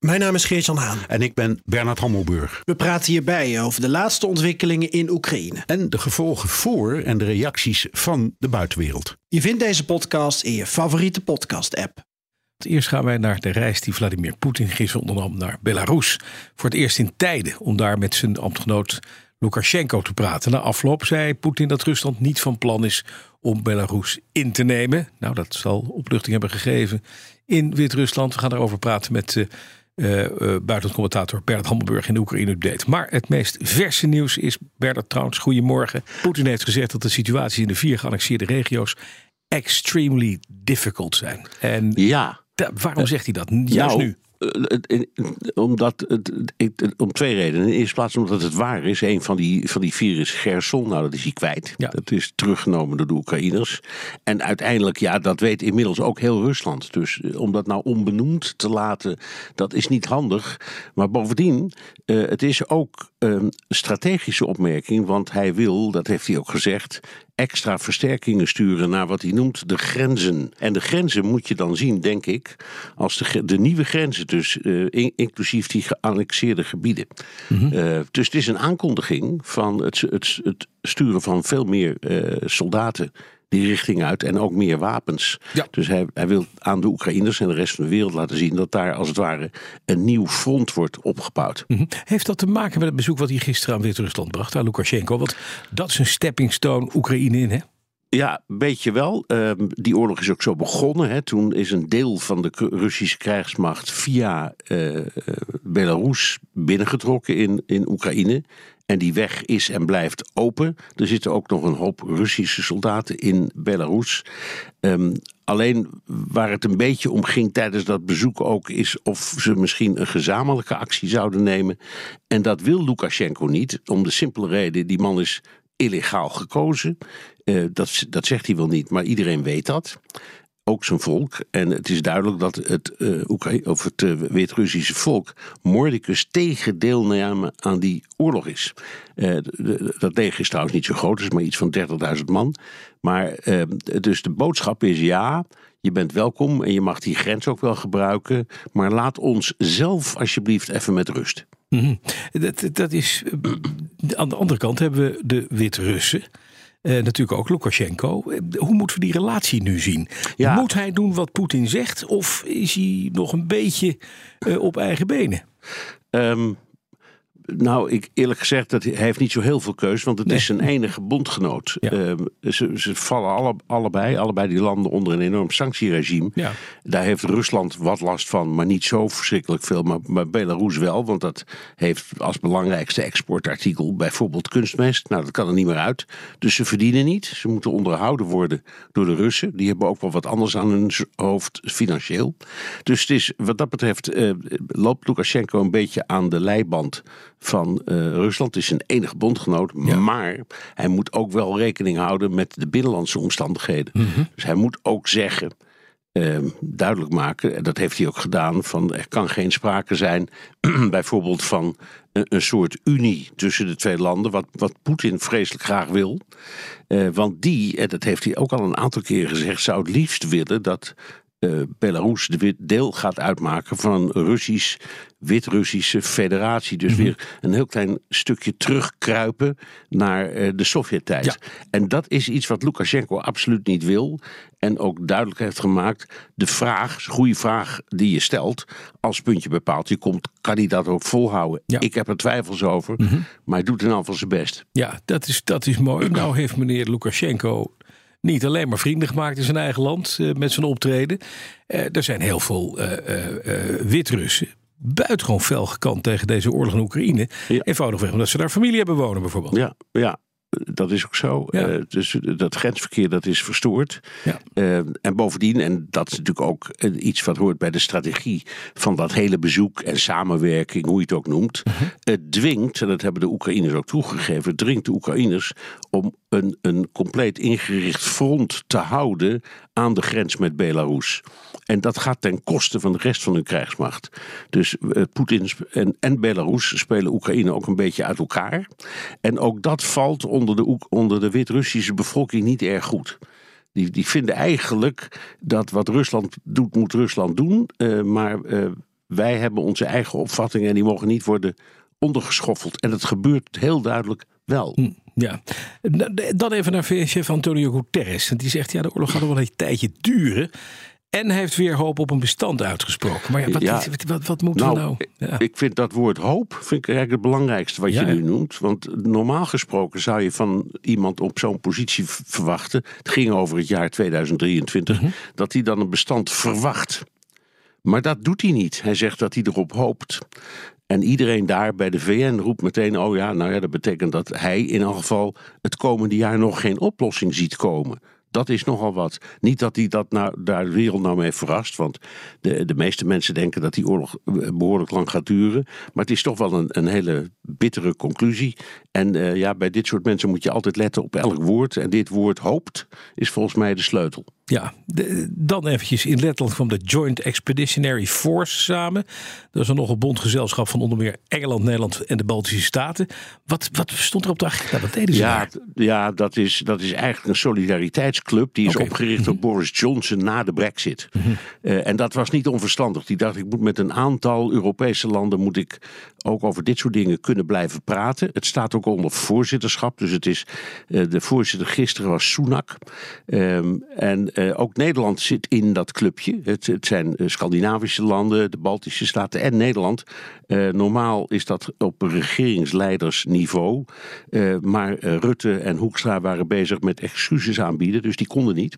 Mijn naam is Geert-Jan Haan. En ik ben Bernard Hammelburg. We praten hierbij over de laatste ontwikkelingen in Oekraïne. En de gevolgen voor en de reacties van de buitenwereld. Je vindt deze podcast in je favoriete podcast-app. Eerst gaan wij naar de reis die Vladimir Poetin gisteren ondernam naar Belarus. Voor het eerst in tijden om daar met zijn ambtgenoot Lukashenko te praten. Na afloop zei Poetin dat Rusland niet van plan is om Belarus in te nemen. Nou, dat zal opluchting hebben gegeven in Wit-Rusland. We gaan daarover praten met uh, uh, buitenlandcommentator Bernard Hammelburg in de Oekraïne-update. Maar het meest verse nieuws is, Bernard trouwens, goedemorgen. Poetin heeft gezegd dat de situatie in de vier geannexeerde regio's extremely difficult zijn. En ja. waarom zegt hij dat juist nou, nu? Eh, omdat het, om twee redenen. In de eerste plaats omdat het waar is. Een van die, van die vier is Gerson. Nou, dat is hij kwijt. Dat is teruggenomen door de Oekraïners. En uiteindelijk, ja, dat weet inmiddels ook heel Rusland. Dus eh, om dat nou onbenoemd te laten, dat is niet handig. Maar bovendien, uh, het is ook een strategische opmerking. Want hij wil, dat heeft hij ook gezegd, extra versterkingen sturen naar wat hij noemt de grenzen. En de grenzen moet je dan zien, denk ik, als de, de nieuwe grenzen, dus uh, inclusief die geannexeerde gebieden. Mm dus het is een aankondiging van het, het, het sturen van veel meer uh, soldaten die richting uit en ook meer wapens. Ja. Dus hij, hij wil aan de Oekraïners en de rest van de wereld laten zien dat daar als het ware een nieuw front wordt opgebouwd. Mm -hmm. Heeft dat te maken met het bezoek wat hij gisteren aan Wit-Rusland bracht, aan Lukashenko? Want dat is een stepping stone Oekraïne in, hè? Ja, weet je wel. Um, die oorlog is ook zo begonnen. Hè. Toen is een deel van de Russische krijgsmacht via uh, Belarus binnengetrokken in, in Oekraïne. En die weg is en blijft open. Er zitten ook nog een hoop Russische soldaten in Belarus. Um, alleen waar het een beetje om ging tijdens dat bezoek ook is of ze misschien een gezamenlijke actie zouden nemen. En dat wil Lukashenko niet, om de simpele reden: die man is illegaal gekozen. Uh, dat, dat zegt hij wel niet, maar iedereen weet dat ook zijn volk. En het is duidelijk dat het, uh, het uh, Wit-Russische volk Mordicus tegen deelnemen aan die oorlog is. Uh, dat leger is trouwens niet zo groot, het is maar iets van 30.000 man. Maar dus de boodschap is ja, je bent welkom en je mag die grens ook wel gebruiken. Maar laat ons zelf alsjeblieft even met rust. -hmm. dat, dat is, aan de andere kant hebben we de Wit-Russen. Uh, natuurlijk ook Lukashenko. Hoe moeten we die relatie nu zien? Ja. Moet hij doen wat Poetin zegt? Of is hij nog een beetje uh, op eigen benen? Um, nou, ik eerlijk gezegd, dat hij heeft niet zo heel veel keus, want het nee. is zijn enige bondgenoot. Ja. Uh, ze, ze, vallen alle, allebei, allebei die landen onder een enorm sanctieregime. Ja. Daar heeft Rusland wat last van, maar niet zo verschrikkelijk veel. Maar, maar Belarus wel, want dat heeft als belangrijkste exportartikel bijvoorbeeld kunstmest. Nou, dat kan er niet meer uit. Dus ze verdienen niet. Ze moeten onderhouden worden door de Russen. Die hebben ook wel wat anders aan hun hoofd financieel. Dus het is, wat dat betreft uh, loopt Lukashenko een beetje aan de leiband van uh, Rusland. is zijn enige bondgenoot. Ja. Maar hij moet ook wel rekening houden met de binnenlandse omstandigheden. Mm -hmm. Dus hij moet ook zeggen. Uh, duidelijk maken, en dat heeft hij ook gedaan, van er kan geen sprake zijn bijvoorbeeld van een, een, soort unie tussen de twee landen, wat, wat Poetin vreselijk graag wil. Uh, want die, en dat heeft hij ook al een aantal keren gezegd, zou het liefst willen dat uh, Belarus de deel gaat uitmaken van Russisch, Wit-Russische federatie. Dus mm -hmm. weer een heel klein stukje terugkruipen naar uh, de Sovjet-tijd. Ja. En dat is iets wat Lukashenko absoluut niet wil. En ook duidelijk heeft gemaakt, de vraag, de goede vraag die je stelt, als puntje bepaalt je komt, kan hij dat ook volhouden? Ja. Ik heb er twijfels over, mm -hmm. maar hij doet in ieder geval zijn best. Ja, dat is, dat is mooi. Nou heeft meneer Lukashenko niet alleen maar vrienden gemaakt in zijn eigen land uh, met zijn optreden. Uh, er zijn heel veel uh, Wit-Russen buitengewoon fel gekant tegen deze oorlog in Oekraïne. Ja. Eenvoudigweg omdat ze daar familie hebben wonen bijvoorbeeld. Ja, ja. Dat is ook zo. Ja. Uh, dus dat grensverkeer dat is verstoord. Ja. Uh, en bovendien, en dat is natuurlijk ook iets wat hoort bij de strategie van dat hele bezoek en samenwerking, hoe je het ook noemt. Uh -huh. Het dwingt, en dat hebben de Oekraïners ook toegegeven, het dringt de Oekraïners om een, een compleet ingericht front te houden aan de grens met Belarus. En dat gaat ten koste van de rest van hun krijgsmacht. Dus uh, Poetin en, en Belarus spelen Oekraïne ook een beetje uit elkaar. En ook dat valt onder de, onder de Wit-Russische bevolking niet erg goed. Die, die vinden eigenlijk dat wat Rusland doet, moet Rusland doen. Uh, maar uh, wij hebben onze eigen opvattingen en die mogen niet worden ondergeschoffeld. En dat gebeurt heel duidelijk wel. Hm, ja, dan even naar VS-chef Antonio Guterres. Die zegt, ja, de oorlog gaat nog wel een tijdje duren. En hij heeft weer hoop op een bestand uitgesproken. Maar ja, wat, ja, wat, wat, moeten nou, we nou? Ja. Ik vind dat woord hoop vind ik eigenlijk het belangrijkste wat je nu noemt. Want normaal gesproken zou je van iemand op zo'n positie verwachten. Het ging over het jaar 2023. Mhm. Dat hij dan een bestand verwacht. Maar dat doet hij niet. Hij zegt dat hij erop hoopt. En iedereen daar bij de VN roept meteen: oh ja, nou ja, dat betekent dat hij in elk geval het komende jaar nog geen oplossing ziet komen. Dat is nogal wat. Niet dat hij dat nou, daar de wereld nou mee verrast. Want de, de meeste mensen denken dat die oorlog eh, behoorlijk lang gaat duren. Maar het is toch wel een, een hele bittere conclusie. En uh, ja, bij dit soort mensen moet je altijd letten op elk woord. En dit woord hoopt is volgens mij de sleutel. Ja, dan eventjes in Letland kwam de Joint Expeditionary Force samen. Dat is een nog een bondgezelschap van onder meer Engeland, Nederland en de Baltische Staten. Wat, wat stond er op de agenda? Wat deden ze ja, Ja, dat is, dat is eigenlijk een solidariteitsclub. Die is opgericht door mhm. Boris Johnson na de brexit. Mhm. Eh, en dat was niet onverstandig. Die dacht, ik moet met een aantal Europese landen... moet ik ook over dit soort dingen kunnen blijven praten. Het staat ook onder voorzitterschap. Dus het is, uh, de voorzitter gisteren was Sunak. Um, en uh, ook Nederland zit in dat clubje. Het, het zijn uh, Scandinavische landen, de Baltische Staten en Nederland. Uh, normaal is dat op regeringsleidersniveau. maar Rutte en Hoekstra waren bezig met excuses aanbieden, dus die konden niet.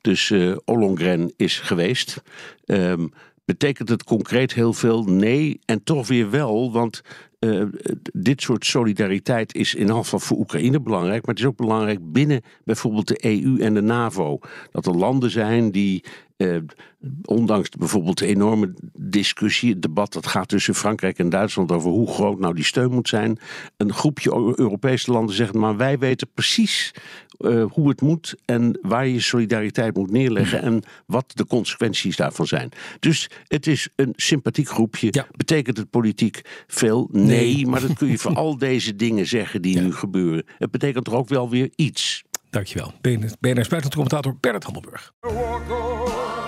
Dus Ollongren is geweest. Um, Betekent het concreet heel veel? Nee, en toch weer wel, want uh, dit soort solidariteit is in elk geval voor Oekraïne belangrijk, maar het is ook belangrijk binnen bijvoorbeeld de EU en de NAVO. Dat er landen zijn die eh, ondanks bijvoorbeeld de enorme discussie, het debat dat gaat tussen Frankrijk en Duitsland over hoe groot nou die steun moet zijn, een groepje Europese landen zegt, maar wij weten precies uh, hoe het moet en waar je solidariteit moet neerleggen en wat de consequenties daarvan zijn. Dus het is een sympathiek groepje. Ja. Betekent het politiek veel? Nee, maar dat kun je voor al deze dingen zeggen die nu gebeuren. Het betekent toch ook wel weer iets. Dankjewel. BNR's buitenlandcommentator Bernard Handelburg.